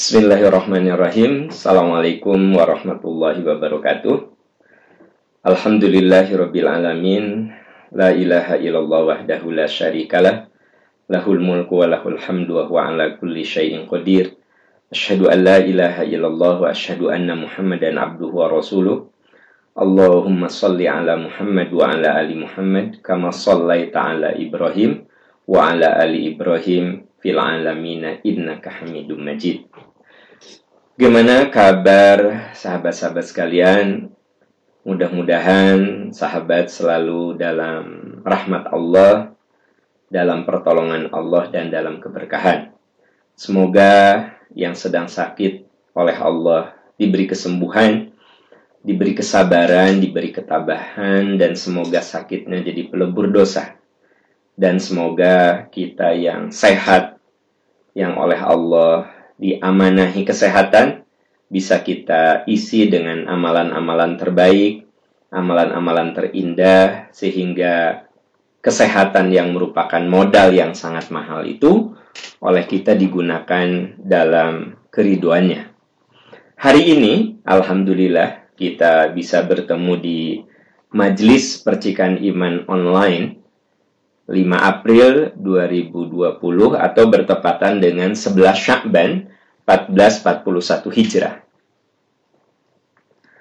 Bismillahirrahmanirrahim. Assalamualaikum warahmatullahi wabarakatuh. Alhamdulillahirabbil alamin. La ilaha illallah wahdahu la syarikalah. Lahul mulku wa lahul hamdu wa huwa ala kulli syai'in qadir. Asyhadu an la ilaha illallah wa asyhadu anna Muhammadan abduhu wa rasuluh. Allahumma salli ala Muhammad wa ala ali Muhammad kama sallaita ala Ibrahim wa ala ali Ibrahim fil alamina innaka hamidum majid. Gimana kabar sahabat-sahabat sekalian? Mudah-mudahan sahabat selalu dalam rahmat Allah, dalam pertolongan Allah dan dalam keberkahan. Semoga yang sedang sakit oleh Allah diberi kesembuhan, diberi kesabaran, diberi ketabahan, dan semoga sakitnya jadi pelebur dosa. Dan semoga kita yang sehat, yang oleh Allah diamanahi kesehatan bisa kita isi dengan amalan-amalan terbaik, amalan-amalan terindah sehingga kesehatan yang merupakan modal yang sangat mahal itu oleh kita digunakan dalam keriduannya. Hari ini, Alhamdulillah, kita bisa bertemu di Majelis Percikan Iman Online 5 April 2020 atau bertepatan dengan 11 Syakban 1441 Hijrah.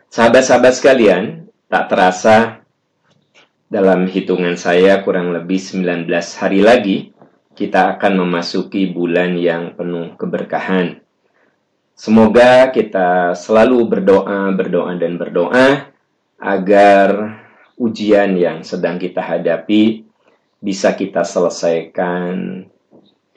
Sahabat-sahabat sekalian, tak terasa dalam hitungan saya kurang lebih 19 hari lagi kita akan memasuki bulan yang penuh keberkahan. Semoga kita selalu berdoa, berdoa dan berdoa agar ujian yang sedang kita hadapi bisa kita selesaikan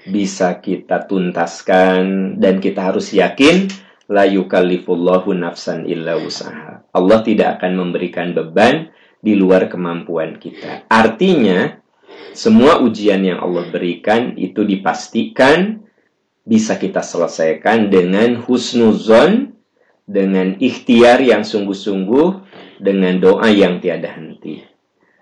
bisa kita tuntaskan dan kita harus yakin la yukallifullahu nafsan illa usaha. Allah tidak akan memberikan beban di luar kemampuan kita. Artinya, semua ujian yang Allah berikan itu dipastikan bisa kita selesaikan dengan husnuzon, dengan ikhtiar yang sungguh-sungguh, dengan doa yang tiada henti.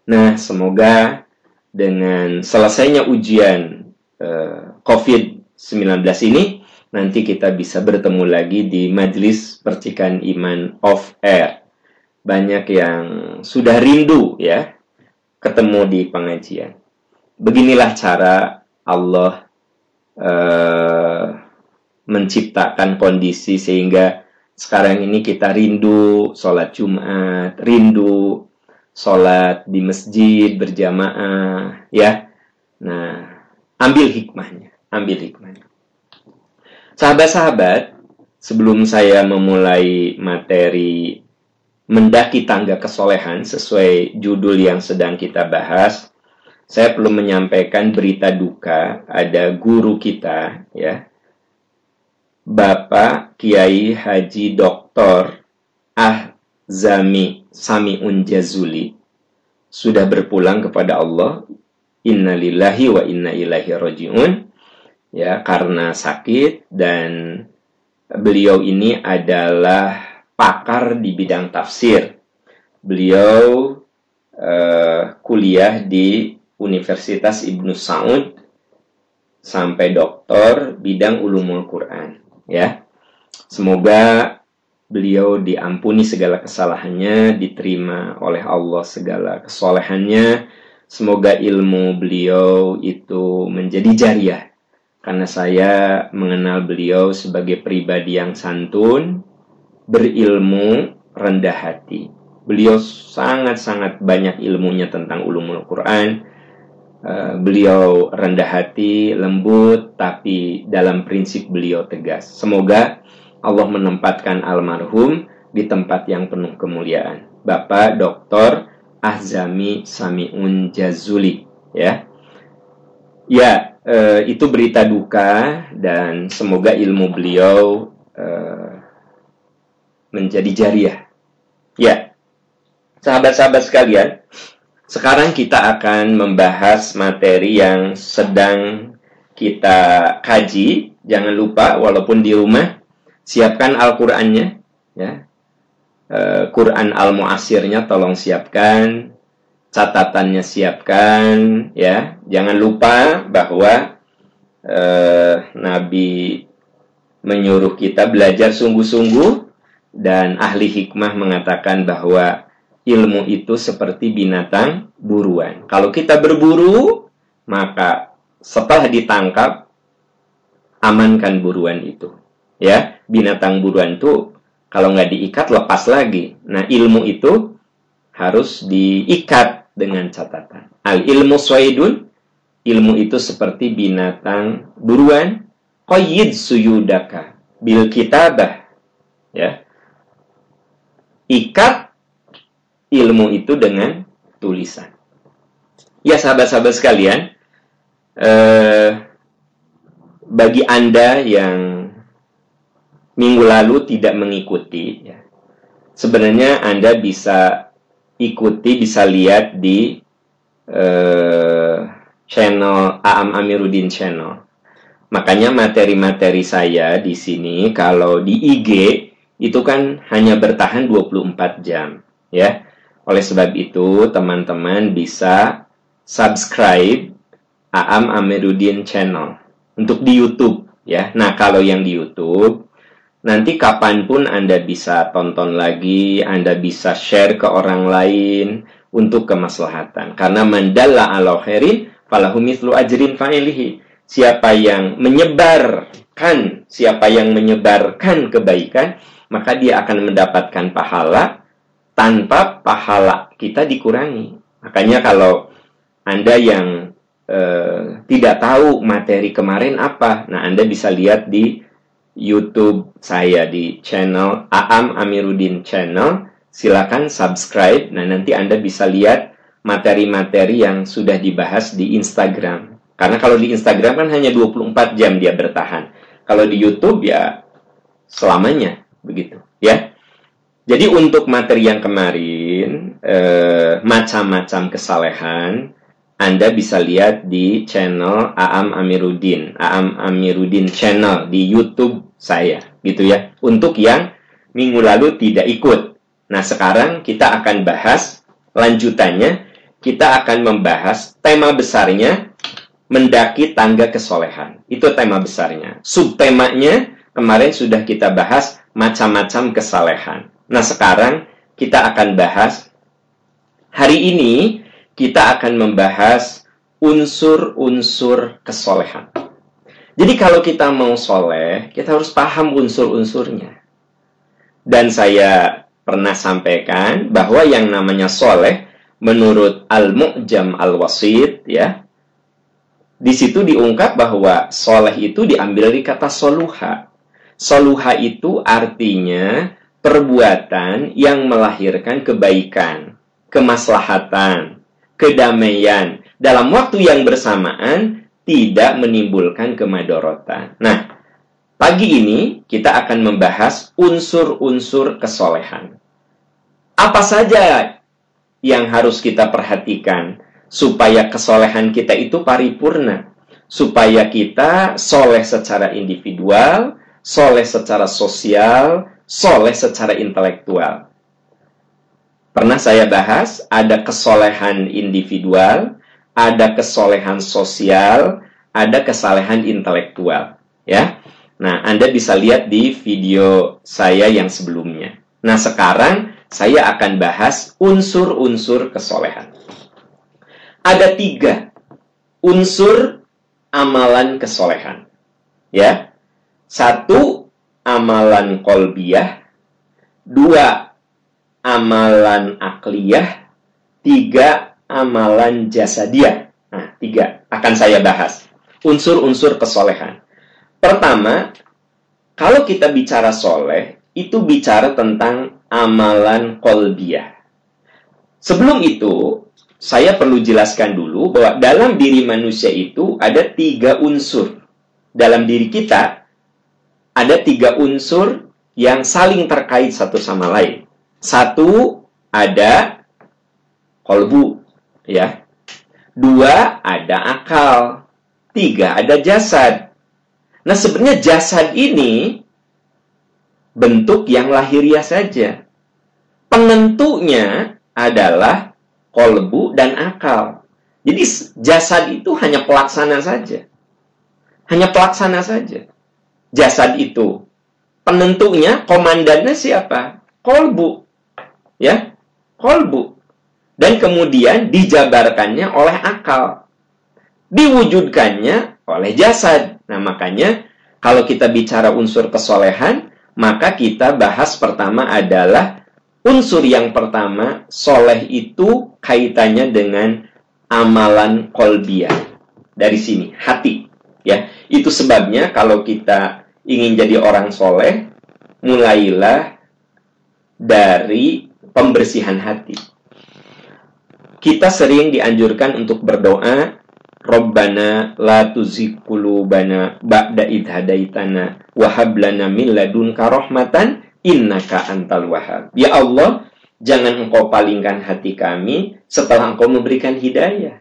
Nah, semoga dengan selesainya ujian Eh, COVID-19 ini nanti kita bisa bertemu lagi di Majelis Percikan Iman of Air. Banyak yang sudah rindu ya ketemu di pengajian. Beginilah cara Allah uh, menciptakan kondisi sehingga sekarang ini kita rindu sholat Jumat, rindu sholat di masjid berjamaah, ya. Nah, Ambil hikmahnya, ambil hikmahnya. Sahabat-sahabat, sebelum saya memulai materi mendaki tangga kesolehan sesuai judul yang sedang kita bahas, saya perlu menyampaikan berita duka. Ada guru kita, ya, Bapak Kiai Haji Doktor Ahzami Samiun Jazuli sudah berpulang kepada Allah inna lillahi wa inna ilaihi rojiun ya karena sakit dan beliau ini adalah pakar di bidang tafsir. Beliau uh, kuliah di Universitas Ibnu Saud sampai doktor bidang ulumul Quran ya. Semoga beliau diampuni segala kesalahannya, diterima oleh Allah segala kesolehannya Semoga ilmu beliau itu menjadi jariah. Karena saya mengenal beliau sebagai pribadi yang santun, berilmu, rendah hati. Beliau sangat-sangat banyak ilmunya tentang ulumul Quran. Uh, beliau rendah hati, lembut, tapi dalam prinsip beliau tegas. Semoga Allah menempatkan almarhum di tempat yang penuh kemuliaan. Bapak Dr. Ahzami Samiun Jazuli ya. Ya, e, itu berita duka dan semoga ilmu beliau e, menjadi jariah. Ya. Sahabat-sahabat sekalian, sekarang kita akan membahas materi yang sedang kita kaji. Jangan lupa walaupun di rumah siapkan Al-Qur'annya ya uh, Quran Al-Mu'asirnya tolong siapkan, catatannya siapkan, ya. Jangan lupa bahwa uh, Nabi menyuruh kita belajar sungguh-sungguh dan ahli hikmah mengatakan bahwa ilmu itu seperti binatang buruan. Kalau kita berburu, maka setelah ditangkap amankan buruan itu. Ya, binatang buruan itu kalau nggak diikat lepas lagi. Nah, ilmu itu harus diikat dengan catatan. Al ilmu suaidun, ilmu itu seperti binatang buruan. Qayyid suyudaka bil kitabah. Ya. Ikat ilmu itu dengan tulisan. Ya sahabat-sahabat sekalian, eh, bagi Anda yang minggu lalu tidak mengikuti, ya, sebenarnya Anda bisa ikuti, bisa lihat di eh, channel Aam Amiruddin Channel. Makanya materi-materi saya di sini kalau di IG itu kan hanya bertahan 24 jam, ya. Oleh sebab itu, teman-teman bisa subscribe Aam Amiruddin Channel untuk di YouTube ya. Nah, kalau yang di YouTube nanti kapan pun Anda bisa tonton lagi, Anda bisa share ke orang lain untuk kemaslahatan. Karena mandalla ala khairin falahu mithlu ajrin fa'ilihi. Siapa yang menyebarkan, siapa yang menyebarkan kebaikan, maka dia akan mendapatkan pahala tanpa pahala kita dikurangi. Makanya kalau Anda yang eh, tidak tahu materi kemarin apa, nah Anda bisa lihat di YouTube saya di channel Aam Amiruddin Channel. Silakan subscribe. Nah, nanti Anda bisa lihat materi-materi yang sudah dibahas di Instagram. Karena kalau di Instagram kan hanya 24 jam dia bertahan. Kalau di YouTube ya selamanya begitu, ya. Jadi untuk materi yang kemarin eh, macam-macam kesalehan Anda bisa lihat di channel Aam Amiruddin, Aam Amiruddin channel di YouTube saya, gitu ya. Untuk yang minggu lalu tidak ikut. Nah, sekarang kita akan bahas lanjutannya. Kita akan membahas tema besarnya mendaki tangga kesolehan. Itu tema besarnya. Subtemanya kemarin sudah kita bahas macam-macam kesalehan. Nah, sekarang kita akan bahas hari ini kita akan membahas unsur-unsur kesolehan. Jadi kalau kita mau soleh, kita harus paham unsur-unsurnya. Dan saya pernah sampaikan bahwa yang namanya soleh menurut Al-Mu'jam Al-Wasid ya, di situ diungkap bahwa soleh itu diambil dari kata soluha. Soluha itu artinya perbuatan yang melahirkan kebaikan, kemaslahatan, kedamaian dalam waktu yang bersamaan tidak menimbulkan kemadorotan. Nah, pagi ini kita akan membahas unsur-unsur kesolehan. Apa saja yang harus kita perhatikan supaya kesolehan kita itu paripurna, supaya kita soleh secara individual, soleh secara sosial, soleh secara intelektual. Pernah saya bahas, ada kesolehan individual, ada kesolehan sosial, ada kesalehan intelektual. Ya, Nah, Anda bisa lihat di video saya yang sebelumnya. Nah, sekarang saya akan bahas unsur-unsur kesolehan. Ada tiga unsur amalan kesolehan. Ya, satu amalan kolbiah, dua amalan akliyah, tiga amalan jasadiah. Nah, tiga akan saya bahas. Unsur-unsur kesolehan. Pertama, kalau kita bicara soleh, itu bicara tentang amalan kolbiah. Sebelum itu, saya perlu jelaskan dulu bahwa dalam diri manusia itu ada tiga unsur. Dalam diri kita ada tiga unsur yang saling terkait satu sama lain. Satu ada kolbu, ya. Dua ada akal. Tiga ada jasad. Nah sebenarnya jasad ini bentuk yang lahiriah saja. Penentunya adalah kolbu dan akal. Jadi jasad itu hanya pelaksana saja. Hanya pelaksana saja. jasad itu? Penentunya, komandannya siapa? Kolbu. Ya, kolbu. Dan kemudian dijabarkannya oleh akal. Diwujudkannya oleh jasad. Nah, makanya kalau kita bicara unsur kesolehan, maka kita bahas pertama adalah unsur yang pertama, soleh itu kaitannya dengan amalan kolbiah. Dari sini, hati. Ya, itu sebabnya kalau kita ingin jadi orang soleh, mulailah dari pembersihan hati. Kita sering dianjurkan untuk berdoa Rabbana la tuzigh qulubana ba'da idh hadaitana wa hab lana min ladunka rahmatan innaka antal wahhab. Ya Allah, jangan engkau palingkan hati kami setelah engkau memberikan hidayah.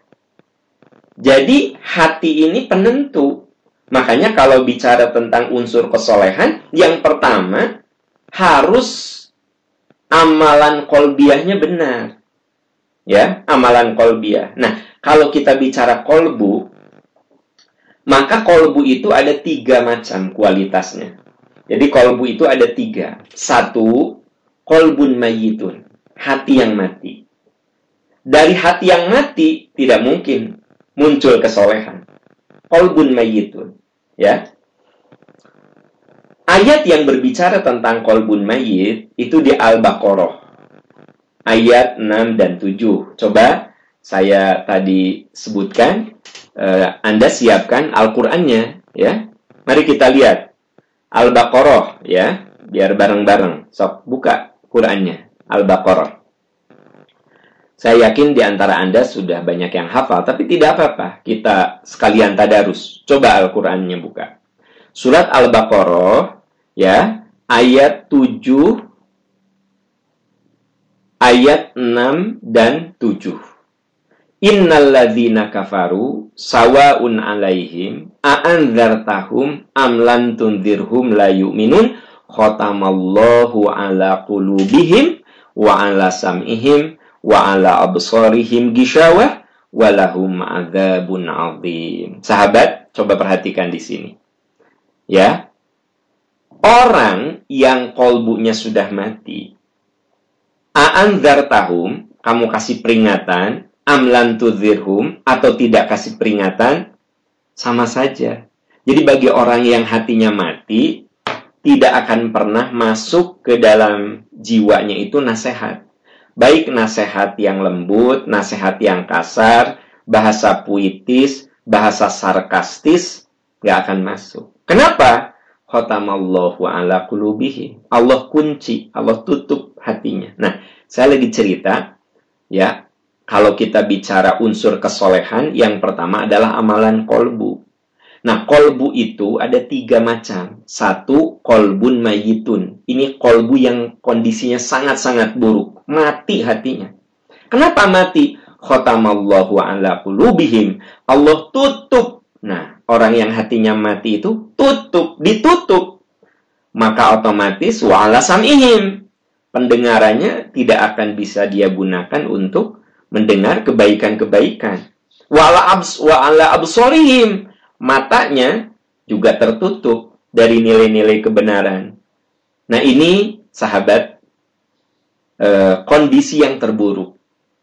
Jadi hati ini penentu. Makanya kalau bicara tentang unsur kesolehan, yang pertama harus amalan kolbiahnya benar. Ya, amalan kolbiah. Nah, kalau kita bicara kolbu, maka kolbu itu ada tiga macam kualitasnya. Jadi kolbu itu ada tiga. Satu, kolbun mayitun. Hati yang mati. Dari hati yang mati, tidak mungkin muncul kesolehan. Kolbun mayitun. Ya, Ayat yang berbicara tentang kolbun mayit itu di Al-Baqarah. Ayat 6 dan 7. Coba saya tadi sebutkan, uh, Anda siapkan Al-Qur'annya ya. Mari kita lihat Al-Baqarah ya, biar bareng-bareng. Sok buka Qur'annya Al-Baqarah. Saya yakin di antara Anda sudah banyak yang hafal, tapi tidak apa-apa. Kita sekalian tadarus. Coba Al-Qur'annya buka. Surat Al-Baqarah ya, ayat 7 ayat 6 dan 7. Innalladzina kafaru sawaun alaihim a'anzartahum am lam tunzirhum la yu'minun khatamallahu ala qulubihim wa ala sam'ihim wa ala absarihim gishawah walahum adzabun azim. Sahabat, coba perhatikan di sini. Ya. Orang yang kolbunya sudah mati. A'anzartahum, kamu kasih peringatan, amlan tudhirhum atau tidak kasih peringatan sama saja. Jadi bagi orang yang hatinya mati tidak akan pernah masuk ke dalam jiwanya itu nasihat. Baik nasihat yang lembut, nasihat yang kasar, bahasa puitis, bahasa sarkastis, nggak akan masuk. Kenapa? Khotamallahu ala kulubihi. Allah kunci, Allah tutup hatinya. Nah, saya lagi cerita, ya, kalau kita bicara unsur kesolehan, yang pertama adalah amalan kolbu. Nah, kolbu itu ada tiga macam. Satu, kolbun mayitun. Ini kolbu yang kondisinya sangat-sangat buruk. Mati hatinya. Kenapa mati? Khotamallahu ala kulubihim. Allah tutup. Nah, orang yang hatinya mati itu tutup, ditutup. Maka otomatis wa'ala sam'ihim. Pendengarannya tidak akan bisa dia gunakan untuk mendengar kebaikan-kebaikan. Wala abs wa ala matanya juga tertutup dari nilai-nilai kebenaran. Nah ini sahabat eh, kondisi yang terburuk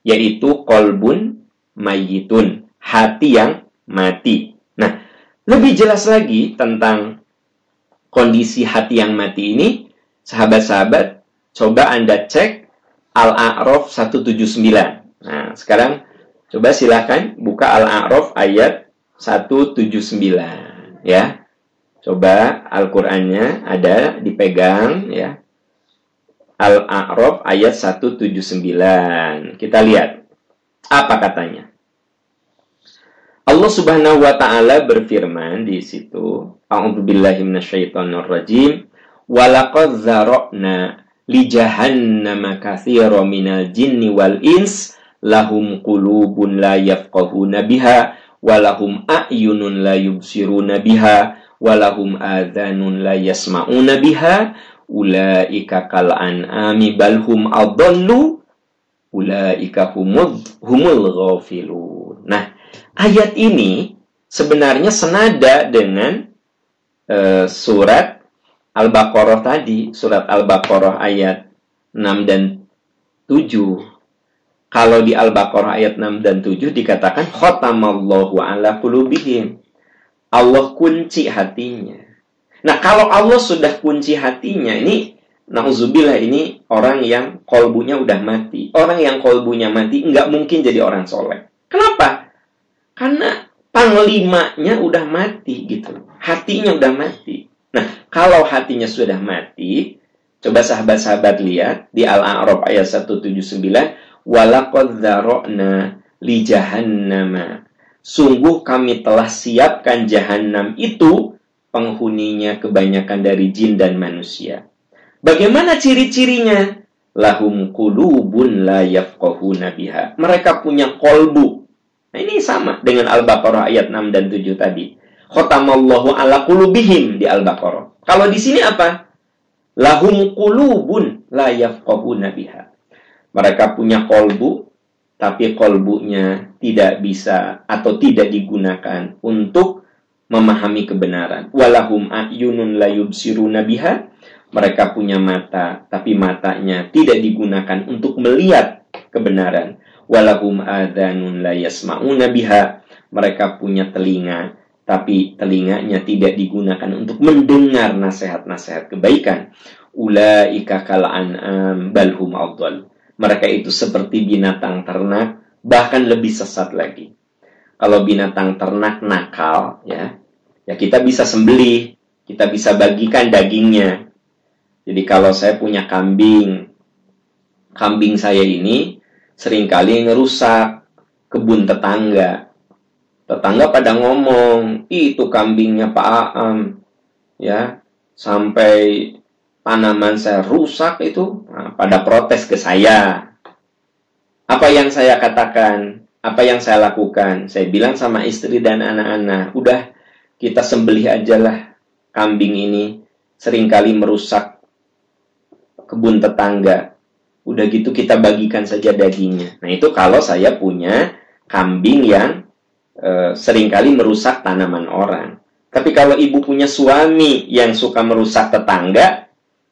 yaitu kolbun mayitun hati yang mati. Nah lebih jelas lagi tentang kondisi hati yang mati ini sahabat-sahabat coba anda cek Al-A'raf 179 Nah, sekarang coba silahkan buka Al-A'raf ayat 179 ya. Coba Al-Qur'annya ada dipegang ya. Al-A'raf ayat 179. Kita lihat apa katanya. Allah Subhanahu wa taala berfirman di situ, A'udzubillahi minasyaitonirrajim, "Walaqad dzara'na li jahannama minal jinni wal ins lahum qulubun la yafqahuna biha walahum a'yunun la yubsiruna biha walahum adhanun la yasma'una biha. Ulaika kal an'ami bal hum adallu ulaika humul ghafilun. Nah ayat ini sebenarnya senada dengan uh, surat Al-Baqarah tadi, surat Al-Baqarah ayat 6 dan 7 kalau di Al-Baqarah ayat 6 dan 7 dikatakan khatamallahu ala qulubihim. Allah kunci hatinya. Nah, kalau Allah sudah kunci hatinya, ini nauzubillah ini orang yang kolbunya udah mati. Orang yang kolbunya mati nggak mungkin jadi orang soleh. Kenapa? Karena panglimanya udah mati gitu. Hatinya udah mati. Nah, kalau hatinya sudah mati, coba sahabat-sahabat lihat di Al-A'raf ayat 179 walaqad dzara'na li jahannama. Sungguh kami telah siapkan jahanam itu penghuninya kebanyakan dari jin dan manusia. Bagaimana ciri-cirinya? Lahum kulubun la yafqahuna biha. Mereka punya kolbu. Nah, ini sama dengan Al-Baqarah ayat 6 dan 7 tadi. Khotamallahu ala kulubihim di Al-Baqarah. Kalau di sini apa? Lahum kulubun la yafqahuna biha. Mereka punya kolbu, tapi kolbunya tidak bisa atau tidak digunakan untuk memahami kebenaran. Walahum ayunun layub biha. Mereka punya mata, tapi matanya tidak digunakan untuk melihat kebenaran. Walahum adanun layasma'una biha. Mereka punya telinga, tapi telinganya tidak digunakan untuk mendengar nasihat-nasihat kebaikan. Ulaika kal'an'am balhum awdal mereka itu seperti binatang ternak, bahkan lebih sesat lagi. Kalau binatang ternak nakal, ya, ya kita bisa sembelih, kita bisa bagikan dagingnya. Jadi kalau saya punya kambing, kambing saya ini sering kali ngerusak kebun tetangga. Tetangga pada ngomong, itu kambingnya Pak Aam, ya, sampai tanaman saya rusak itu nah, pada protes ke saya. Apa yang saya katakan? Apa yang saya lakukan? Saya bilang sama istri dan anak-anak, udah kita sembelih aja lah kambing ini sering kali merusak kebun tetangga. Udah gitu kita bagikan saja dagingnya. Nah itu kalau saya punya kambing yang e, sering kali merusak tanaman orang. Tapi kalau ibu punya suami yang suka merusak tetangga,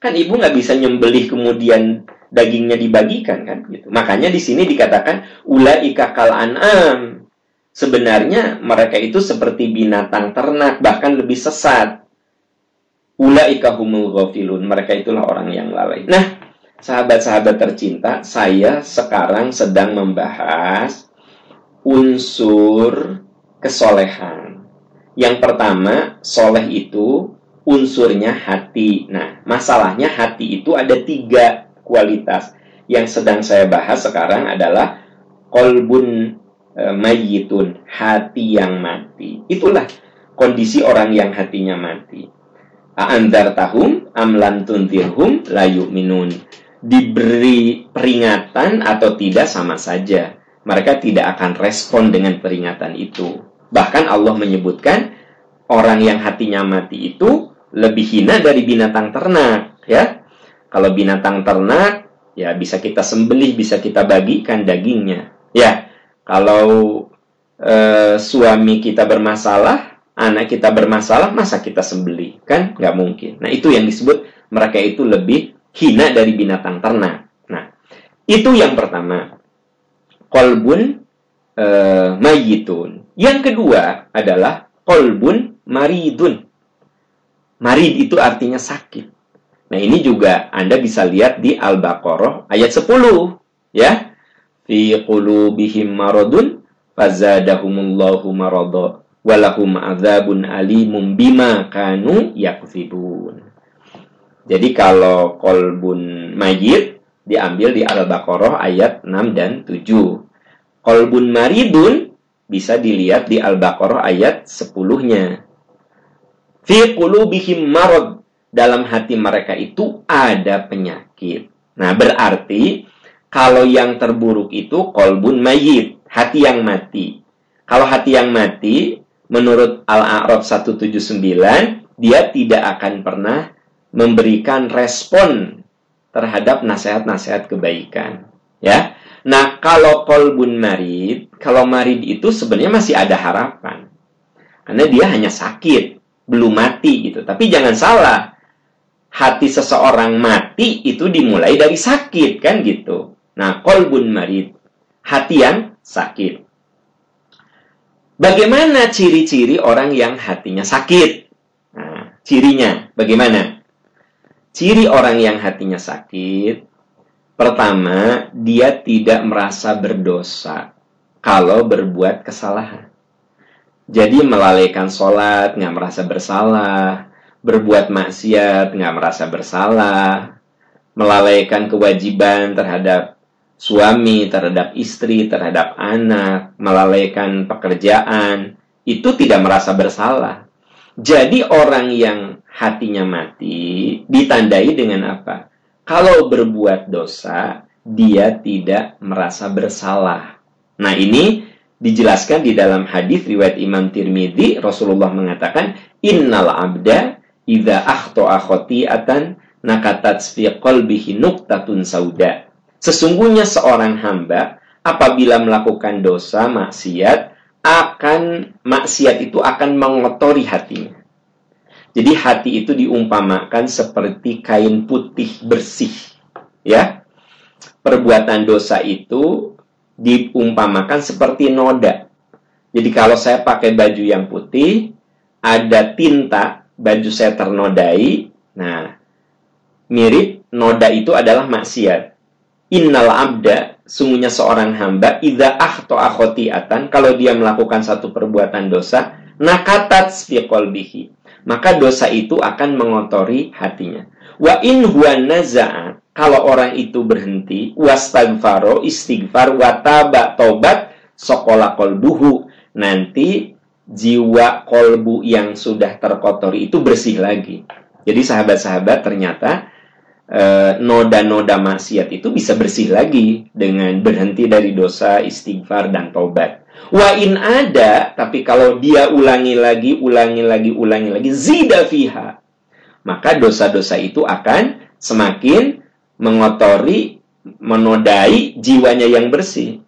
Kan ibu nggak bisa nyembelih kemudian dagingnya dibagikan kan gitu. Makanya di sini dikatakan ulaika kal an'am. Sebenarnya mereka itu seperti binatang ternak bahkan lebih sesat. Ulaika humul ghafilun. Mereka itulah orang yang lalai. Nah, sahabat-sahabat tercinta, saya sekarang sedang membahas unsur kesolehan. Yang pertama, soleh itu unsurnya hati. Nah, masalahnya hati itu ada tiga kualitas. Yang sedang saya bahas sekarang adalah kolbun e, mayitun, hati yang mati. Itulah kondisi orang yang hatinya mati. Aandar tahum amlan tuntirhum layu minun. Diberi peringatan atau tidak sama saja. Mereka tidak akan respon dengan peringatan itu. Bahkan Allah menyebutkan orang yang hatinya mati itu lebih hina dari binatang ternak ya. Kalau binatang ternak ya bisa kita sembelih bisa kita bagikan dagingnya. Ya kalau e, suami kita bermasalah anak kita bermasalah masa kita sembelih kan? Nggak mungkin. Nah itu yang disebut mereka itu lebih hina dari binatang ternak. Nah itu yang pertama. Kolbun e, mayitun. Yang kedua adalah kolbun maridun Marid itu artinya sakit. Nah, ini juga Anda bisa lihat di Al-Baqarah ayat 10, ya. Fi qulubihim maradun fazadahumullahu marada walahum adzabun alimum bima kanu yakzibun. Jadi kalau kolbun mayit diambil di Al-Baqarah ayat 6 dan 7. Kolbun maridun bisa dilihat di Al-Baqarah ayat 10-nya. Fi qulubihim marad. Dalam hati mereka itu ada penyakit. Nah, berarti kalau yang terburuk itu kolbun mayit, hati yang mati. Kalau hati yang mati, menurut Al-A'raf 179, dia tidak akan pernah memberikan respon terhadap nasihat-nasihat kebaikan. Ya, Nah, kalau kolbun marid, kalau marid itu sebenarnya masih ada harapan. Karena dia hanya sakit belum mati gitu. Tapi jangan salah, hati seseorang mati itu dimulai dari sakit kan gitu. Nah, kolbun marid, hati yang sakit. Bagaimana ciri-ciri orang yang hatinya sakit? Nah, cirinya bagaimana? Ciri orang yang hatinya sakit, pertama, dia tidak merasa berdosa kalau berbuat kesalahan. Jadi melalaikan sholat, nggak merasa bersalah, berbuat maksiat, nggak merasa bersalah, melalaikan kewajiban terhadap suami, terhadap istri, terhadap anak, melalaikan pekerjaan, itu tidak merasa bersalah. Jadi orang yang hatinya mati ditandai dengan apa? Kalau berbuat dosa, dia tidak merasa bersalah. Nah, ini dijelaskan di dalam hadis riwayat Imam Tirmidzi Rasulullah mengatakan innal abda idza akhta'a khoti'atan nakatat fi qalbihi nuqtatun sauda. Sesungguhnya seorang hamba apabila melakukan dosa maksiat akan maksiat itu akan mengotori hatinya. Jadi hati itu diumpamakan seperti kain putih bersih. Ya. Perbuatan dosa itu diumpamakan seperti noda. Jadi kalau saya pakai baju yang putih, ada tinta baju saya ternodai. Nah, mirip noda itu adalah maksiat. Innal abda, sungguhnya seorang hamba, idza ahto akhotiatan, kalau dia melakukan satu perbuatan dosa, nakatat fi qalbihi. Maka dosa itu akan mengotori hatinya. Wa in huwa naza'a, kalau orang itu berhenti, wastagfaro, istighfar, wataba, tobat, sokola kolbuhu. Nanti jiwa kolbu yang sudah terkotori itu bersih lagi. Jadi sahabat-sahabat ternyata eh, noda-noda maksiat itu bisa bersih lagi dengan berhenti dari dosa, istighfar dan tobat. Wa in ada, tapi kalau dia ulangi lagi, ulangi lagi, ulangi lagi, zida fiha. Maka dosa-dosa itu akan semakin mengotori, menodai jiwanya yang bersih.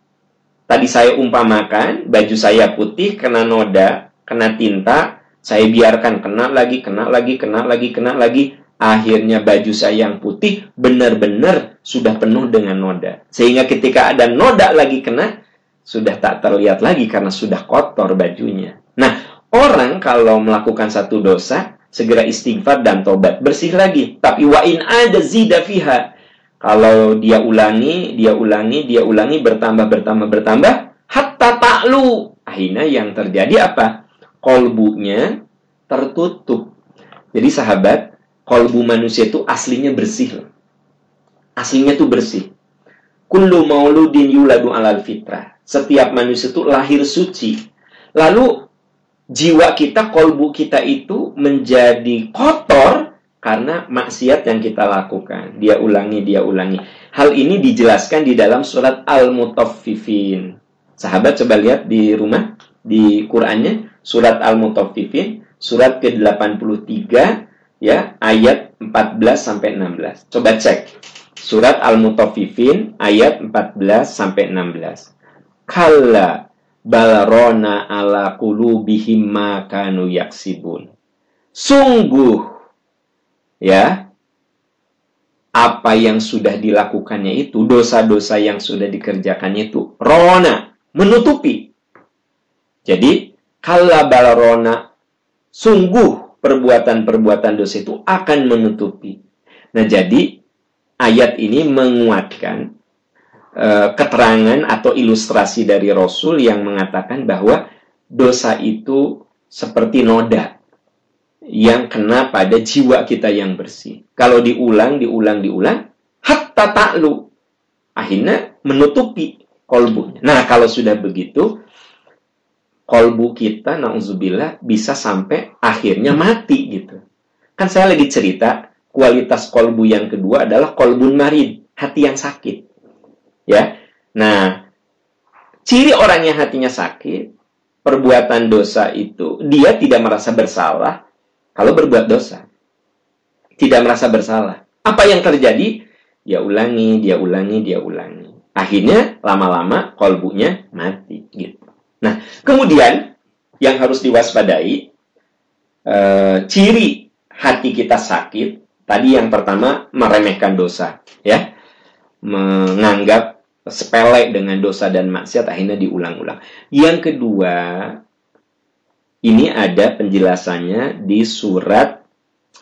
Tadi saya umpamakan, baju saya putih, kena noda, kena tinta, saya biarkan kena lagi, kena lagi, kena lagi, kena lagi. Akhirnya baju saya yang putih benar-benar sudah penuh dengan noda. Sehingga ketika ada noda lagi kena, sudah tak terlihat lagi karena sudah kotor bajunya. Nah, orang kalau melakukan satu dosa, segera istighfar dan tobat, bersih lagi. Tapi wa'in ada zida fiha kalau dia ulangi, dia ulangi, dia ulangi, bertambah, bertambah, bertambah, hatta taklu. Akhirnya yang terjadi apa? Kolbunya tertutup. Jadi sahabat, kolbu manusia itu aslinya bersih. Aslinya itu bersih. Kullu mauludin yuladu alal fitrah. Setiap manusia itu lahir suci. Lalu jiwa kita, kolbu kita itu menjadi kotor karena maksiat yang kita lakukan. Dia ulangi, dia ulangi. Hal ini dijelaskan di dalam surat Al-Mutaffifin. Sahabat coba lihat di rumah, di Qur'annya, surat Al-Mutaffifin, surat ke-83, ya, ayat 14 sampai 16. Coba cek. Surat Al-Mutaffifin ayat 14 sampai 16. Kalla balarona ala qulubihim ma kanu yaksibun. Sungguh ya apa yang sudah dilakukannya itu, dosa-dosa yang sudah dikerjakannya itu, rona, menutupi. Jadi, kala balarona, sungguh perbuatan-perbuatan dosa itu akan menutupi. Nah, jadi ayat ini menguatkan uh, keterangan atau ilustrasi dari Rasul yang mengatakan bahwa dosa itu seperti noda yang kena pada jiwa kita yang bersih. Kalau diulang, diulang, diulang, hatta taklu. Akhirnya menutupi kolbunya. Nah, kalau sudah begitu, kolbu kita, na'udzubillah, bisa sampai akhirnya mati gitu. Kan saya lagi cerita, kualitas kolbu yang kedua adalah kolbun marid, hati yang sakit. Ya, Nah, ciri orang yang hatinya sakit, perbuatan dosa itu, dia tidak merasa bersalah, kalau berbuat dosa. Tidak merasa bersalah. Apa yang terjadi? Dia ulangi, dia ulangi, dia ulangi. Akhirnya lama-lama kolbunya mati gitu. Nah, kemudian yang harus diwaspadai uh, ciri hati kita sakit tadi yang pertama meremehkan dosa ya menganggap sepele dengan dosa dan maksiat akhirnya diulang-ulang yang kedua ini ada penjelasannya di surat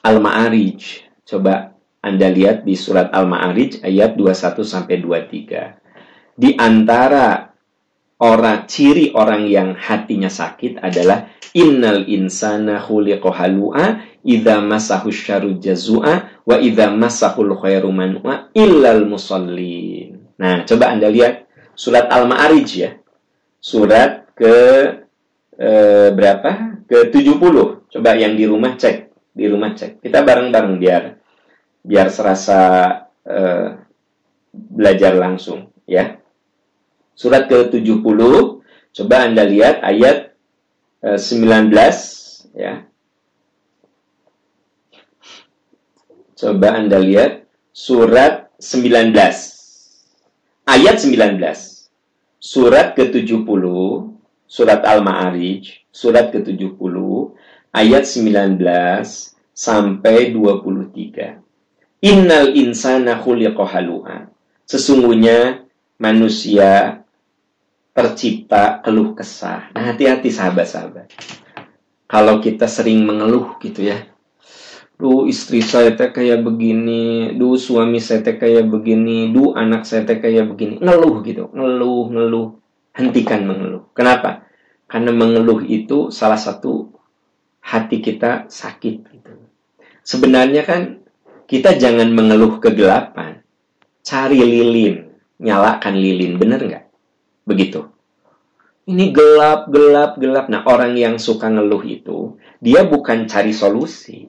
Al-Ma'arij coba anda lihat di surat Al-Ma'arij ayat 21 sampai 23 di antara orang ciri orang yang hatinya sakit adalah innal insana khuliqa halua masahu syarru jazua wa idza masahul khairu manua illal musallin. Nah, coba Anda lihat surat Al-Ma'arij ya. Surat ke eh, berapa? Ke 70. Coba yang di rumah cek, di rumah cek. Kita bareng-bareng biar biar serasa eh, belajar langsung ya. Surat ke-70, coba Anda lihat ayat eh, 19 ya. Coba Anda lihat surat 19. Ayat 19. Surat ke-70, surat Al-Ma'arij, surat ke-70, ayat 19 sampai 23. Innal insana khuliqa. Sesungguhnya manusia tercipta keluh kesah. Nah, hati-hati sahabat-sahabat. Kalau kita sering mengeluh gitu ya. Duh istri saya teh kayak begini, duh suami saya teh kayak begini, duh anak saya teh kayak begini. Ngeluh gitu, ngeluh, ngeluh. Hentikan mengeluh. Kenapa? Karena mengeluh itu salah satu hati kita sakit gitu. Sebenarnya kan kita jangan mengeluh kegelapan. Cari lilin, nyalakan lilin, bener nggak? Begitu. Ini gelap, gelap, gelap. Nah, orang yang suka ngeluh itu, dia bukan cari solusi.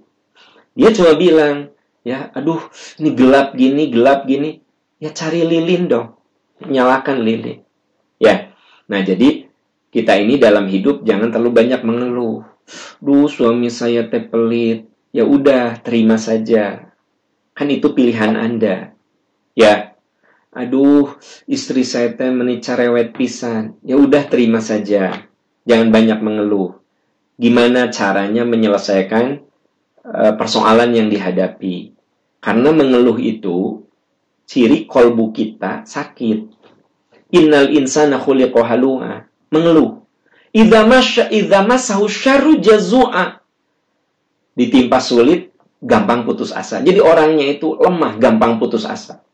Dia cuma bilang, ya, aduh, ini gelap gini, gelap gini. Ya, cari lilin dong. Nyalakan lilin. Ya, nah jadi kita ini dalam hidup jangan terlalu banyak mengeluh. Duh, suami saya teh pelit. Ya udah, terima saja. Kan itu pilihan Anda. Ya, aduh istri saya teh menikah rewet pisan ya udah terima saja jangan banyak mengeluh gimana caranya menyelesaikan uh, persoalan yang dihadapi karena mengeluh itu ciri kolbu kita sakit innal insana khuliqa halua mengeluh idza masya idza masahu syarru jazua ditimpa sulit gampang putus asa jadi orangnya itu lemah gampang putus asa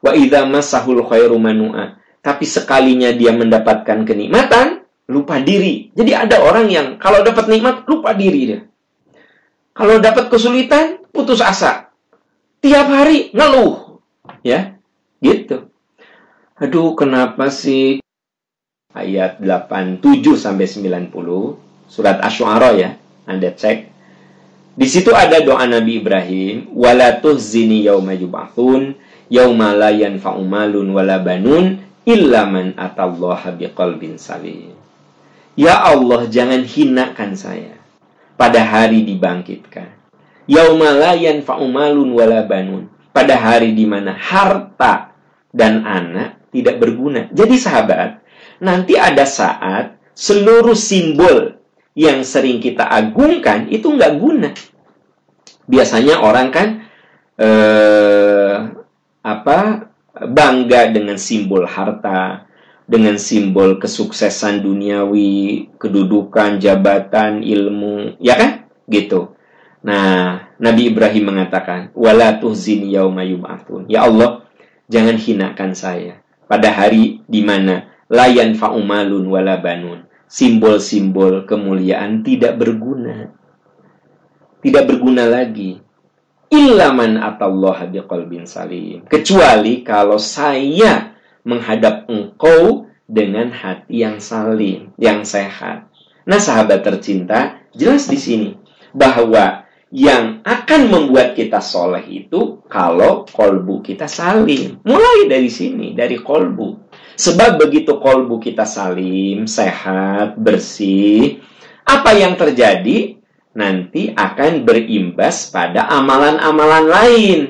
Wa idza masahul khairu manua. Tapi sekalinya dia mendapatkan kenikmatan, lupa diri. Jadi ada orang yang kalau dapat nikmat lupa diri dia. Kalau dapat kesulitan, putus asa. Tiap hari ngeluh. Ya, gitu. Aduh, kenapa sih ayat 87 sampai 90 surat Asy-Syu'ara ya. Anda cek. Di situ ada doa Nabi Ibrahim, wala tuhzini yauma yub'atsun yauma la yanfa'u malun wala banun illa man atallaha biqalbin salim. Ya Allah, jangan hinakan saya pada hari dibangkitkan. Yauma la yanfa'u malun. Pada hari di mana harta dan anak tidak berguna. Jadi sahabat, nanti ada saat seluruh simbol yang sering kita agungkan itu nggak guna. Biasanya orang kan eh, apa bangga dengan simbol harta, dengan simbol kesuksesan duniawi, kedudukan, jabatan, ilmu, ya kan? Gitu. Nah, Nabi Ibrahim mengatakan, "Wala tuhzin yauma yub'atsun." Ya Allah, jangan hinakan saya pada hari di mana layan fa'umalun wala banun. Simbol-simbol kemuliaan tidak berguna. Tidak berguna lagi Ilaman atallaha biqalbin salim. Kecuali kalau saya menghadap engkau dengan hati yang salim, yang sehat. Nah, sahabat tercinta, jelas di sini bahwa yang akan membuat kita soleh itu kalau kolbu kita salim. Mulai dari sini, dari kolbu. Sebab begitu kolbu kita salim, sehat, bersih, apa yang terjadi? nanti akan berimbas pada amalan-amalan lain.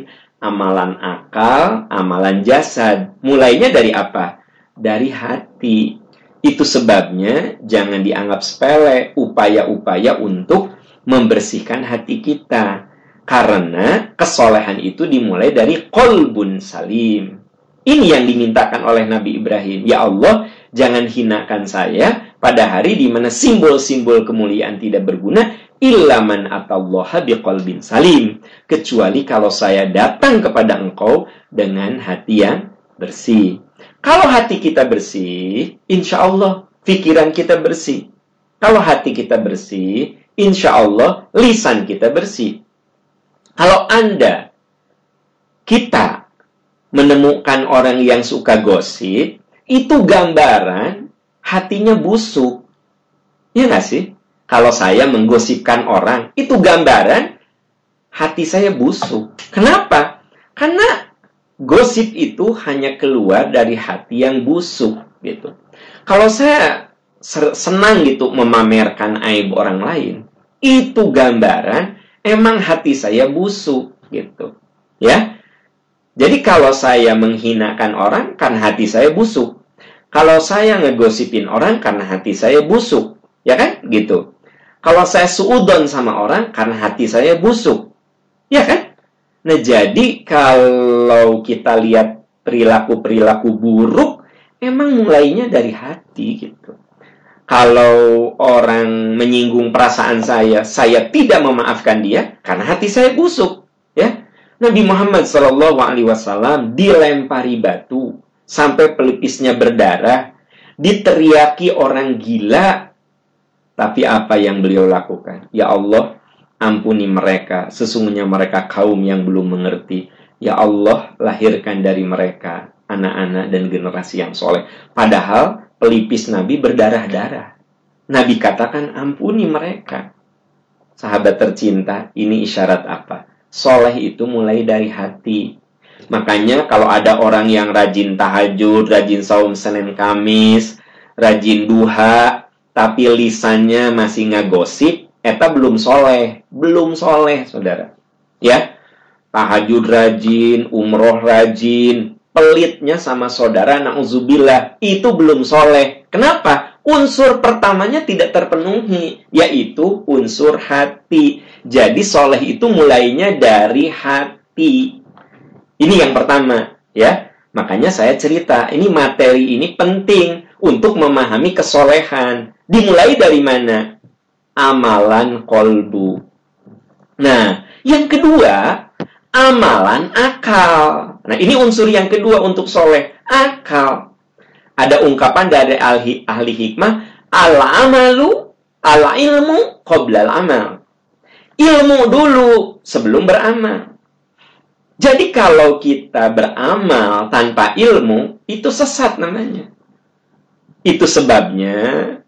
Amalan akal, amalan jasad. Mulainya dari apa? Dari hati. Itu sebabnya jangan dianggap sepele upaya-upaya untuk membersihkan hati kita. Karena kesolehan itu dimulai dari kolbun salim. Ini yang dimintakan oleh Nabi Ibrahim. Ya Allah, jangan hinakan saya pada hari di mana simbol-simbol kemuliaan tidak berguna ilaman atallaha biqalbin salim. Kecuali kalau saya datang kepada engkau dengan hati yang bersih. Kalau hati kita bersih, insya Allah pikiran kita bersih. Kalau hati kita bersih, insya Allah lisan kita bersih. Kalau Anda, kita menemukan orang yang suka gosip, itu gambaran hatinya busuk. Ya nggak sih? Kalau saya menggosipkan orang, itu gambaran hati saya busuk. Kenapa? Karena gosip itu hanya keluar dari hati yang busuk gitu. Kalau saya senang gitu memamerkan aib orang lain, itu gambaran emang hati saya busuk gitu. Ya. Jadi kalau saya menghinakan orang kan hati saya busuk. Kalau saya ngegosipin orang karena hati saya busuk, ya kan? Gitu. Kalau saya suudon sama orang karena hati saya busuk. Ya kan? Nah, jadi kalau kita lihat perilaku-perilaku buruk emang mulainya dari hati gitu kalau orang menyinggung perasaan saya, saya tidak memaafkan dia karena hati saya busuk, ya. Nabi Muhammad Shallallahu Alaihi Wasallam dilempari batu sampai pelipisnya berdarah, diteriaki orang gila, tapi apa yang beliau lakukan? Ya Allah, ampuni mereka, sesungguhnya mereka kaum yang belum mengerti. Ya Allah, lahirkan dari mereka anak-anak dan generasi yang soleh. Padahal pelipis Nabi berdarah-darah. Nabi katakan ampuni mereka. Sahabat tercinta, ini isyarat apa? Soleh itu mulai dari hati. Makanya kalau ada orang yang rajin tahajud, rajin saum Senin Kamis, rajin duha, tapi lisannya masih ngagosip, eta belum soleh. Belum soleh, saudara. Ya, tahajud rajin, umroh rajin, pelitnya sama saudara na'udzubillah itu belum soleh. Kenapa? Unsur pertamanya tidak terpenuhi, yaitu unsur hati. Jadi soleh itu mulainya dari hati. Ini yang pertama, ya. Makanya saya cerita, ini materi ini penting untuk memahami kesolehan. Dimulai dari mana? Amalan kolbu. Nah, yang kedua, amalan akal. Nah, ini unsur yang kedua untuk soleh, akal. Ada ungkapan dari ahli, ahli hikmah, ala amalu, ala ilmu, qoblal amal. Ilmu dulu sebelum beramal. Jadi kalau kita beramal tanpa ilmu, itu sesat namanya. Itu sebabnya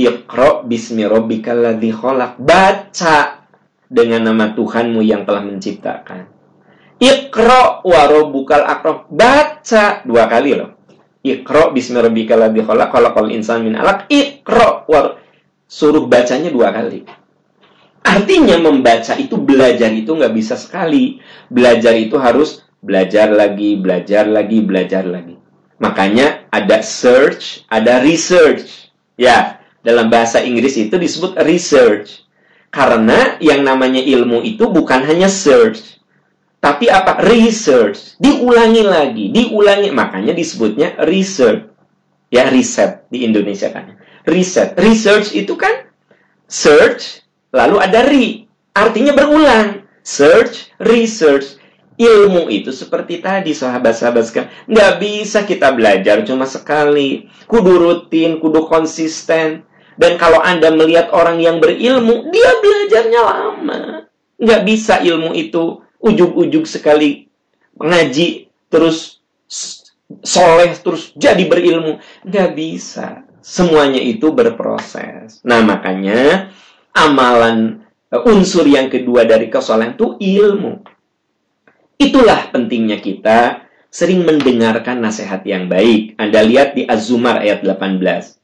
Iqra bismi rabbikal ladzi khalaq. Baca dengan nama Tuhanmu yang telah menciptakan. Iqra wa rabbukal akram. Baca dua kali loh. Iqra bismi rabbikal ladzi khalaq khalaqal insana min 'alaq. Iqra wa suruh bacanya dua kali. Artinya membaca itu belajar itu nggak bisa sekali. Belajar itu harus belajar lagi, belajar lagi, belajar lagi. Makanya ada search, ada research. Ya, dalam bahasa Inggris itu disebut research. Karena yang namanya ilmu itu bukan hanya search, tapi apa? Research. Diulangi lagi, diulangi. Makanya disebutnya research. Ya, riset di Indonesia kan. Riset. Research itu kan search, lalu ada re. Artinya berulang. Search, research. Ilmu itu seperti tadi, sahabat-sahabat sekalian. Nggak bisa kita belajar cuma sekali. Kudu rutin, kudu konsisten. Dan kalau Anda melihat orang yang berilmu, dia belajarnya lama. Nggak bisa ilmu itu ujug-ujug sekali mengaji, terus soleh, terus jadi berilmu. Nggak bisa. Semuanya itu berproses. Nah, makanya amalan eh, unsur yang kedua dari kesolehan itu ilmu. Itulah pentingnya kita sering mendengarkan nasihat yang baik. Anda lihat di Az-Zumar ayat 18.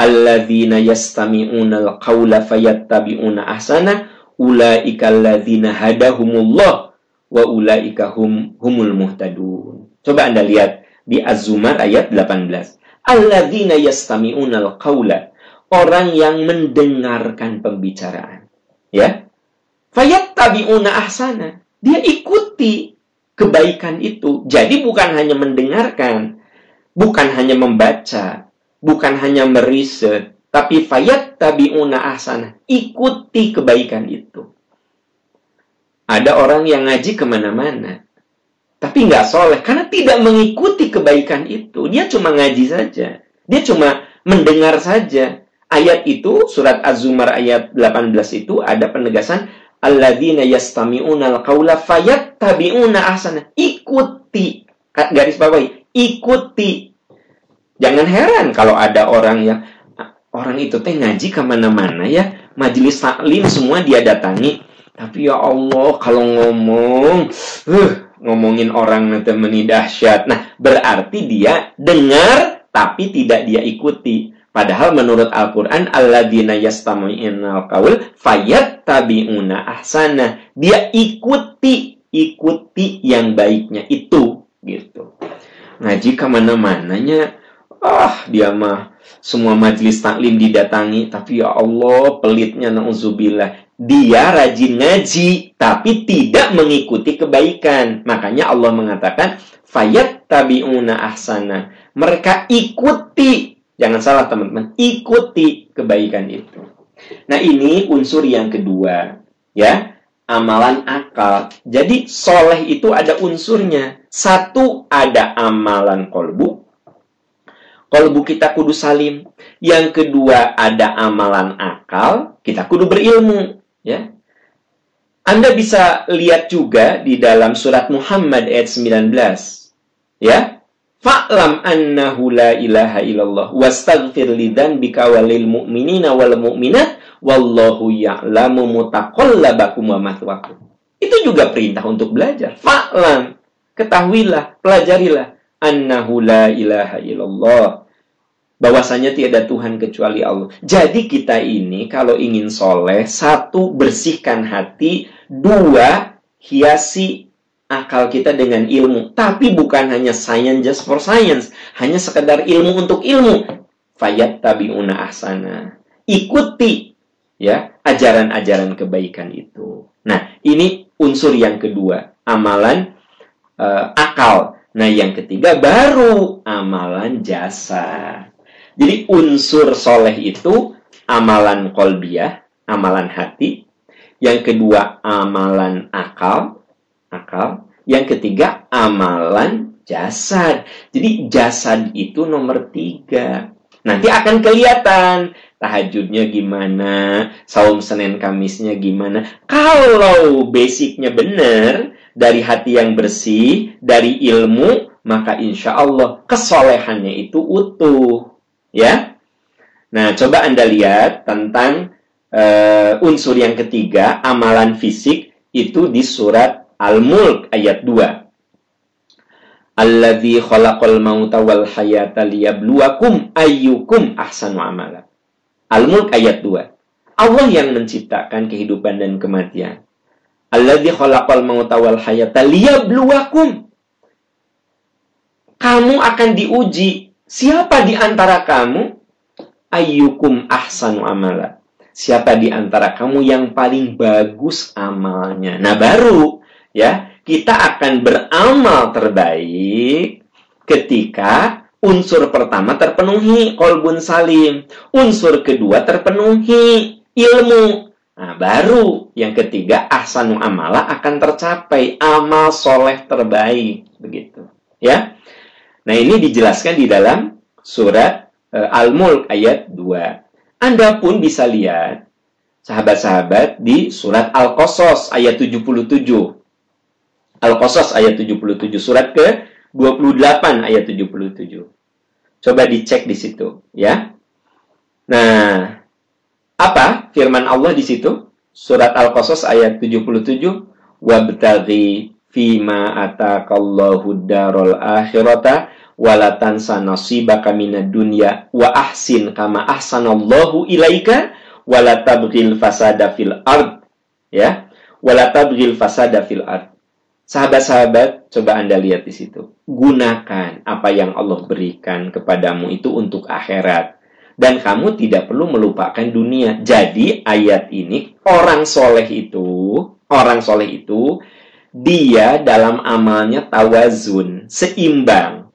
Alladzina yastami'una al-qawla fayattabi'una ahsana ulaika alladzina hadahumullah wa ulaika hum humul muhtadun. Coba Anda lihat di Az-Zumar ayat 18. Alladzina yastami'una al-qawla. Orang yang mendengarkan pembicaraan. Ya. Fayattabi'una ahsana. Dia ikuti kebaikan itu. Jadi bukan hanya mendengarkan, bukan hanya membaca, bukan hanya meriset, tapi fayat tabiuna ahsana. Ikuti kebaikan itu. Ada orang yang ngaji ke mana-mana, tapi nggak soleh karena tidak mengikuti kebaikan itu. Dia cuma ngaji saja. Dia cuma mendengar saja. Ayat itu, surat Az-Zumar ayat 18 itu ada penegasan alladzina yastami'una al-qaula fayattabi'una ahsana. Ikuti. Garis bawahi, ikuti. Jangan heran kalau ada orang yang orang itu teh ngaji ke mana-mana ya, majelis taklim semua dia datangi. Tapi ya Allah, kalau ngomong, uh, ngomongin orang nanti meni dahsyat. Nah, berarti dia dengar tapi tidak dia ikuti. Padahal menurut Al-Quran, Alladzina yastami'inal qawl fayattabi'una ahsana. Dia ikuti, ikuti yang baiknya itu. gitu. Ngaji ke mana-mananya, ah dia mah semua majelis taklim didatangi, tapi ya Allah pelitnya na'udzubillah. Dia rajin ngaji, tapi tidak mengikuti kebaikan. Makanya Allah mengatakan, fayattabi'una ahsana. Mereka ikuti Jangan salah teman-teman, ikuti kebaikan itu. Nah ini unsur yang kedua, ya amalan akal. Jadi soleh itu ada unsurnya. Satu ada amalan kolbu, kolbu kita kudu salim. Yang kedua ada amalan akal, kita kudu berilmu, ya. Anda bisa lihat juga di dalam surat Muhammad ayat 19. Ya, Fa'lam annahu la ilaha illallah wastaghfir lidzanbika walil mu'minina wal mu'minat wallahu ya'lamu mutaqallabakum wa mathwakum. Itu juga perintah untuk belajar. Fa'lam, ketahuilah, pelajarilah annahu la ilaha illallah. Bahwasanya tiada Tuhan kecuali Allah. Jadi kita ini kalau ingin soleh, satu bersihkan hati, dua hiasi akal kita dengan ilmu. Tapi bukan hanya science just for science. Hanya sekedar ilmu untuk ilmu. Fayat tabi'una ahsana. Ikuti ya ajaran-ajaran kebaikan itu. Nah, ini unsur yang kedua. Amalan uh, akal. Nah, yang ketiga baru amalan jasa. Jadi unsur soleh itu amalan kolbiah, amalan hati. Yang kedua amalan akal, akal. Yang ketiga, amalan jasad. Jadi jasad itu nomor tiga. Nanti akan kelihatan tahajudnya gimana, saum Senin Kamisnya gimana. Kalau basicnya benar, dari hati yang bersih, dari ilmu, maka insya Allah kesolehannya itu utuh. Ya, Nah, coba Anda lihat tentang uh, unsur yang ketiga, amalan fisik, itu di surat Al-Mulk ayat 2. Alladzi khalaqal mauta wal hayata liyabluwakum ayyukum ahsanu amala. Al-Mulk ayat 2. Allah yang menciptakan kehidupan dan kematian. Alladzi khalaqal mauta wal hayata liyabluwakum. Kamu akan diuji. Siapa di antara kamu? Ayyukum ahsanu amala. Siapa di antara kamu yang paling bagus amalnya? Nah, baru ya kita akan beramal terbaik ketika unsur pertama terpenuhi kolbun salim unsur kedua terpenuhi ilmu nah baru yang ketiga ahsanu amala akan tercapai amal soleh terbaik begitu ya nah ini dijelaskan di dalam surat uh, Al-Mulk ayat 2 Anda pun bisa lihat sahabat-sahabat di surat Al-Qasas ayat 77 Al-Qasas ayat 77 surat ke 28 ayat 77. Coba dicek di situ ya. Nah, apa firman Allah di situ? Surat Al-Qasas ayat 77 wabtaghi fima atakallahu darul akhirata walatan sanasibaka minad dunya wa ahsin kama ahsanallahu ilaika wala tabghil fasada fil ard ya wala tabghil fasada fil ard Sahabat-sahabat, coba Anda lihat di situ. Gunakan apa yang Allah berikan kepadamu itu untuk akhirat. Dan kamu tidak perlu melupakan dunia. Jadi ayat ini, orang soleh itu, orang soleh itu, dia dalam amalnya tawazun, seimbang.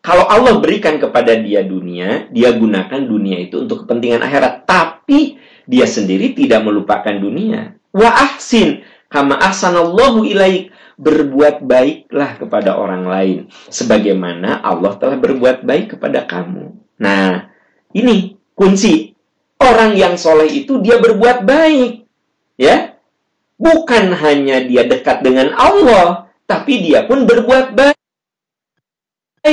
Kalau Allah berikan kepada dia dunia, dia gunakan dunia itu untuk kepentingan akhirat. Tapi dia sendiri tidak melupakan dunia. Wa ahsin, kama ahsanallahu ilaik berbuat baiklah kepada orang lain sebagaimana Allah telah berbuat baik kepada kamu. Nah, ini kunci. Orang yang soleh itu dia berbuat baik. Ya. Bukan hanya dia dekat dengan Allah, tapi dia pun berbuat baik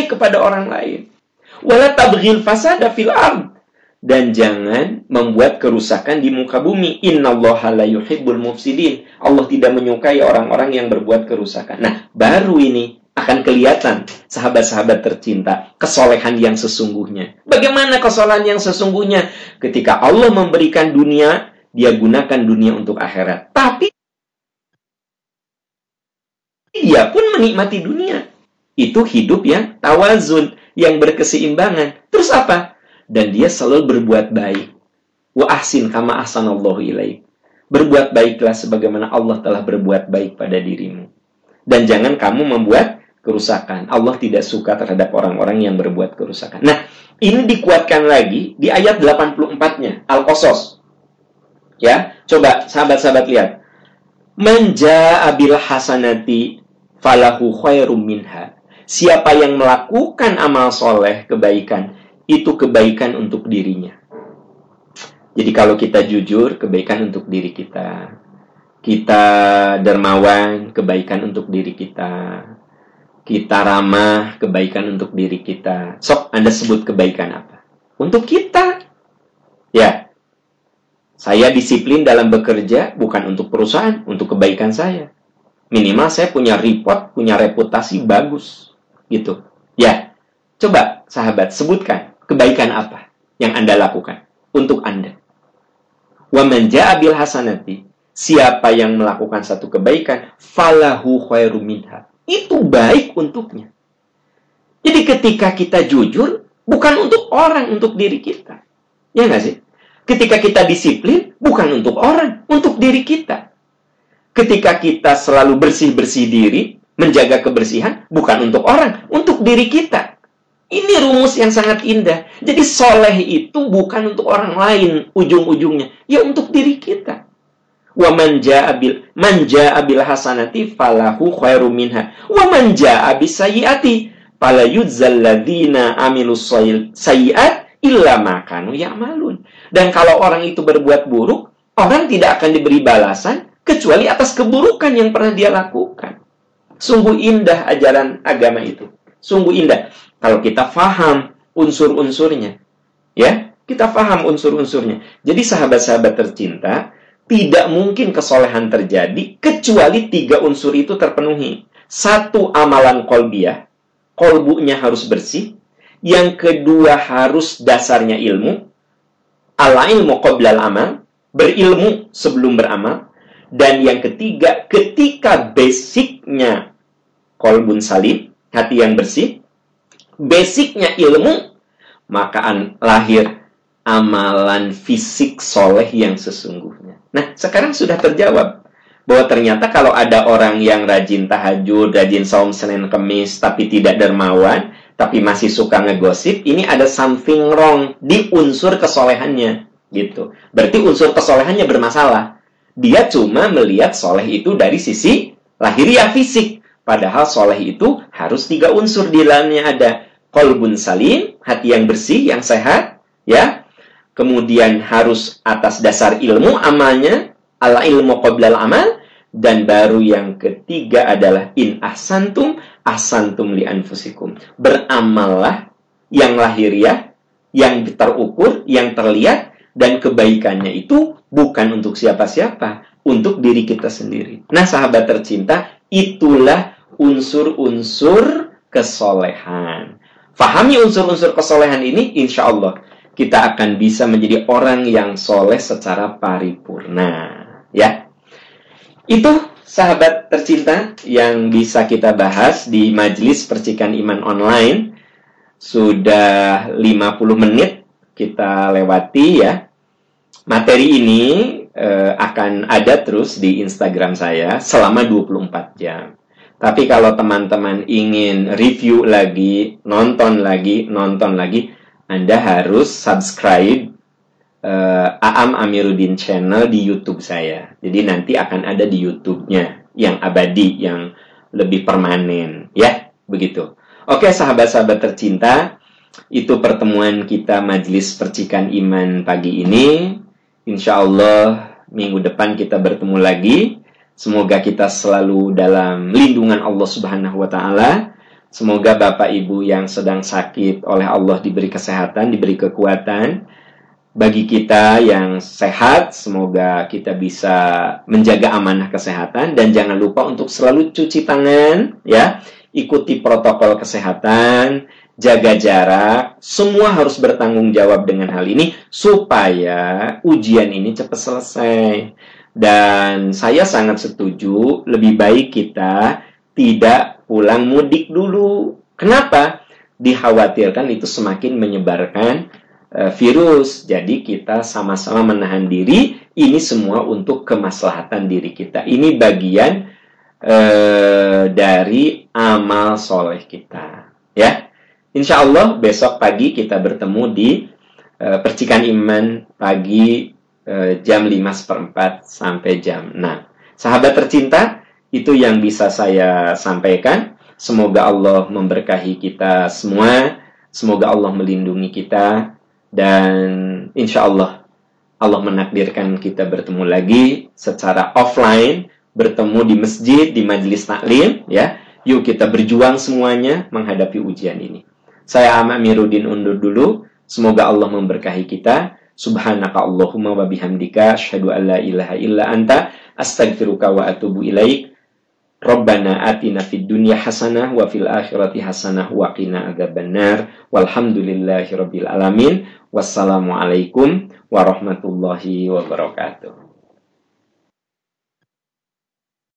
kepada orang lain. Wala fasada fil ard dan jangan membuat kerusakan di muka bumi. Innallaha la yuhibbul mufsidin. Allah tidak menyukai orang-orang yang berbuat kerusakan. Nah, baru ini akan kelihatan sahabat-sahabat tercinta kesolehan yang sesungguhnya. Bagaimana kesolehan yang sesungguhnya? Ketika Allah memberikan dunia, dia gunakan dunia untuk akhirat. Tapi dia pun menikmati dunia. Itu hidup yang tawazun, yang berkeseimbangan. Terus apa? dan dia selalu berbuat baik. Wa ahsin kama ahsanallahu ilaik. Berbuat baiklah sebagaimana Allah telah berbuat baik pada dirimu. Dan jangan kamu membuat kerusakan. Allah tidak suka terhadap orang-orang yang berbuat kerusakan. Nah, ini dikuatkan lagi di ayat 84-nya, Al-Qasas. Ya, coba sahabat-sahabat lihat. Manja abil hasanati falahu khairum minha. Siapa yang melakukan amal soleh, kebaikan, itu kebaikan untuk dirinya. Jadi kalau kita jujur, kebaikan untuk diri kita. Kita dermawan, kebaikan untuk diri kita. Kita ramah, kebaikan untuk diri kita. Sok, Anda sebut kebaikan apa? Untuk kita. Ya. Saya disiplin dalam bekerja bukan untuk perusahaan, untuk kebaikan saya. Minimal saya punya report, punya reputasi bagus. Gitu. Ya. Coba sahabat sebutkan kebaikan apa yang Anda lakukan untuk Anda. Wa man hasanati, siapa yang melakukan satu kebaikan, falahu khairu minha. Itu baik untuknya. Jadi ketika kita jujur, bukan untuk orang, untuk diri kita. Ya nggak sih? Ketika kita disiplin, bukan untuk orang, untuk diri kita. Ketika kita selalu bersih-bersih diri, menjaga kebersihan, bukan untuk orang, untuk diri kita. Ini rumus yang sangat indah. Jadi soleh itu bukan untuk orang lain ujung-ujungnya. Ya untuk diri kita. Wa manja abil manja abil hasanati falahu khairu minha. Wa manja abis sayiati fala yudzal ladzina amilus sayiat illa makanu ya'malun. Dan kalau orang itu berbuat buruk, orang tidak akan diberi balasan kecuali atas keburukan yang pernah dia lakukan. Sungguh indah ajaran agama itu. Sungguh indah. Kalau kita faham unsur-unsurnya. Ya, kita faham unsur-unsurnya. Jadi sahabat-sahabat tercinta, tidak mungkin kesolehan terjadi kecuali tiga unsur itu terpenuhi. Satu amalan kolbiah, kolbunya harus bersih. Yang kedua harus dasarnya ilmu. Ala ilmu qoblal amal, berilmu sebelum beramal. Dan yang ketiga, ketika basicnya kolbun salim, hati yang bersih, basicnya ilmu, maka lahir amalan fisik soleh yang sesungguhnya. Nah, sekarang sudah terjawab bahwa ternyata kalau ada orang yang rajin tahajud, rajin saum Senin Kemis, tapi tidak dermawan, tapi masih suka ngegosip, ini ada something wrong di unsur kesolehannya. Gitu. Berarti unsur kesolehannya bermasalah. Dia cuma melihat soleh itu dari sisi lahiriah fisik. Padahal soleh itu harus tiga unsur di dalamnya ada kolbun salim, hati yang bersih, yang sehat, ya. Kemudian harus atas dasar ilmu amalnya, ala ilmu qoblal amal, dan baru yang ketiga adalah in ahsantum, ahsantum li anfusikum. Beramallah yang lahiriah, yang terukur, yang terlihat, dan kebaikannya itu bukan untuk siapa-siapa, untuk diri kita sendiri. Nah, sahabat tercinta, Itulah unsur-unsur kesolehan. Fahami unsur-unsur kesolehan ini, insya Allah kita akan bisa menjadi orang yang soleh secara paripurna. Ya, itu sahabat tercinta yang bisa kita bahas di majelis percikan iman online. Sudah 50 menit kita lewati ya. Materi ini eh, akan ada terus di Instagram saya selama 24 jam. Tapi kalau teman-teman ingin review lagi, nonton lagi, nonton lagi, anda harus subscribe uh, Aam Amiruddin channel di YouTube saya. Jadi nanti akan ada di YouTube-nya yang abadi, yang lebih permanen, ya, begitu. Oke, sahabat-sahabat tercinta, itu pertemuan kita Majelis Percikan Iman pagi ini. Insya Allah minggu depan kita bertemu lagi. Semoga kita selalu dalam lindungan Allah Subhanahu wa taala Semoga Bapak Ibu yang sedang sakit oleh Allah diberi kesehatan, diberi kekuatan. Bagi kita yang sehat, semoga kita bisa menjaga amanah kesehatan dan jangan lupa untuk selalu cuci tangan, ya. Ikuti protokol kesehatan, jaga jarak, semua harus bertanggung jawab dengan hal ini supaya ujian ini cepat selesai. Dan saya sangat setuju, lebih baik kita tidak pulang mudik dulu. Kenapa? Dikhawatirkan itu semakin menyebarkan uh, virus. Jadi kita sama-sama menahan diri. Ini semua untuk kemaslahatan diri kita. Ini bagian uh, dari amal soleh kita. Ya, Insya Allah besok pagi kita bertemu di uh, percikan iman pagi uh, jam 5 seperempat sampai jam 6. Sahabat tercinta, itu yang bisa saya sampaikan. Semoga Allah memberkahi kita semua. Semoga Allah melindungi kita. Dan insya Allah, Allah menakdirkan kita bertemu lagi secara offline. Bertemu di masjid, di majelis taklim. ya. Yuk kita berjuang semuanya menghadapi ujian ini. Saya Ahmad Miruddin undur dulu. Semoga Allah memberkahi kita. Subhanaka Allahumma wa bihamdika asyhadu an la ilaha illa anta astaghfiruka wa atubu ilaik. Rabbana atina fid dunya hasanah wa fil akhirati hasanah wa qina adzabannar. Walhamdulillahi rabbil alamin. Wassalamu alaikum warahmatullahi wabarakatuh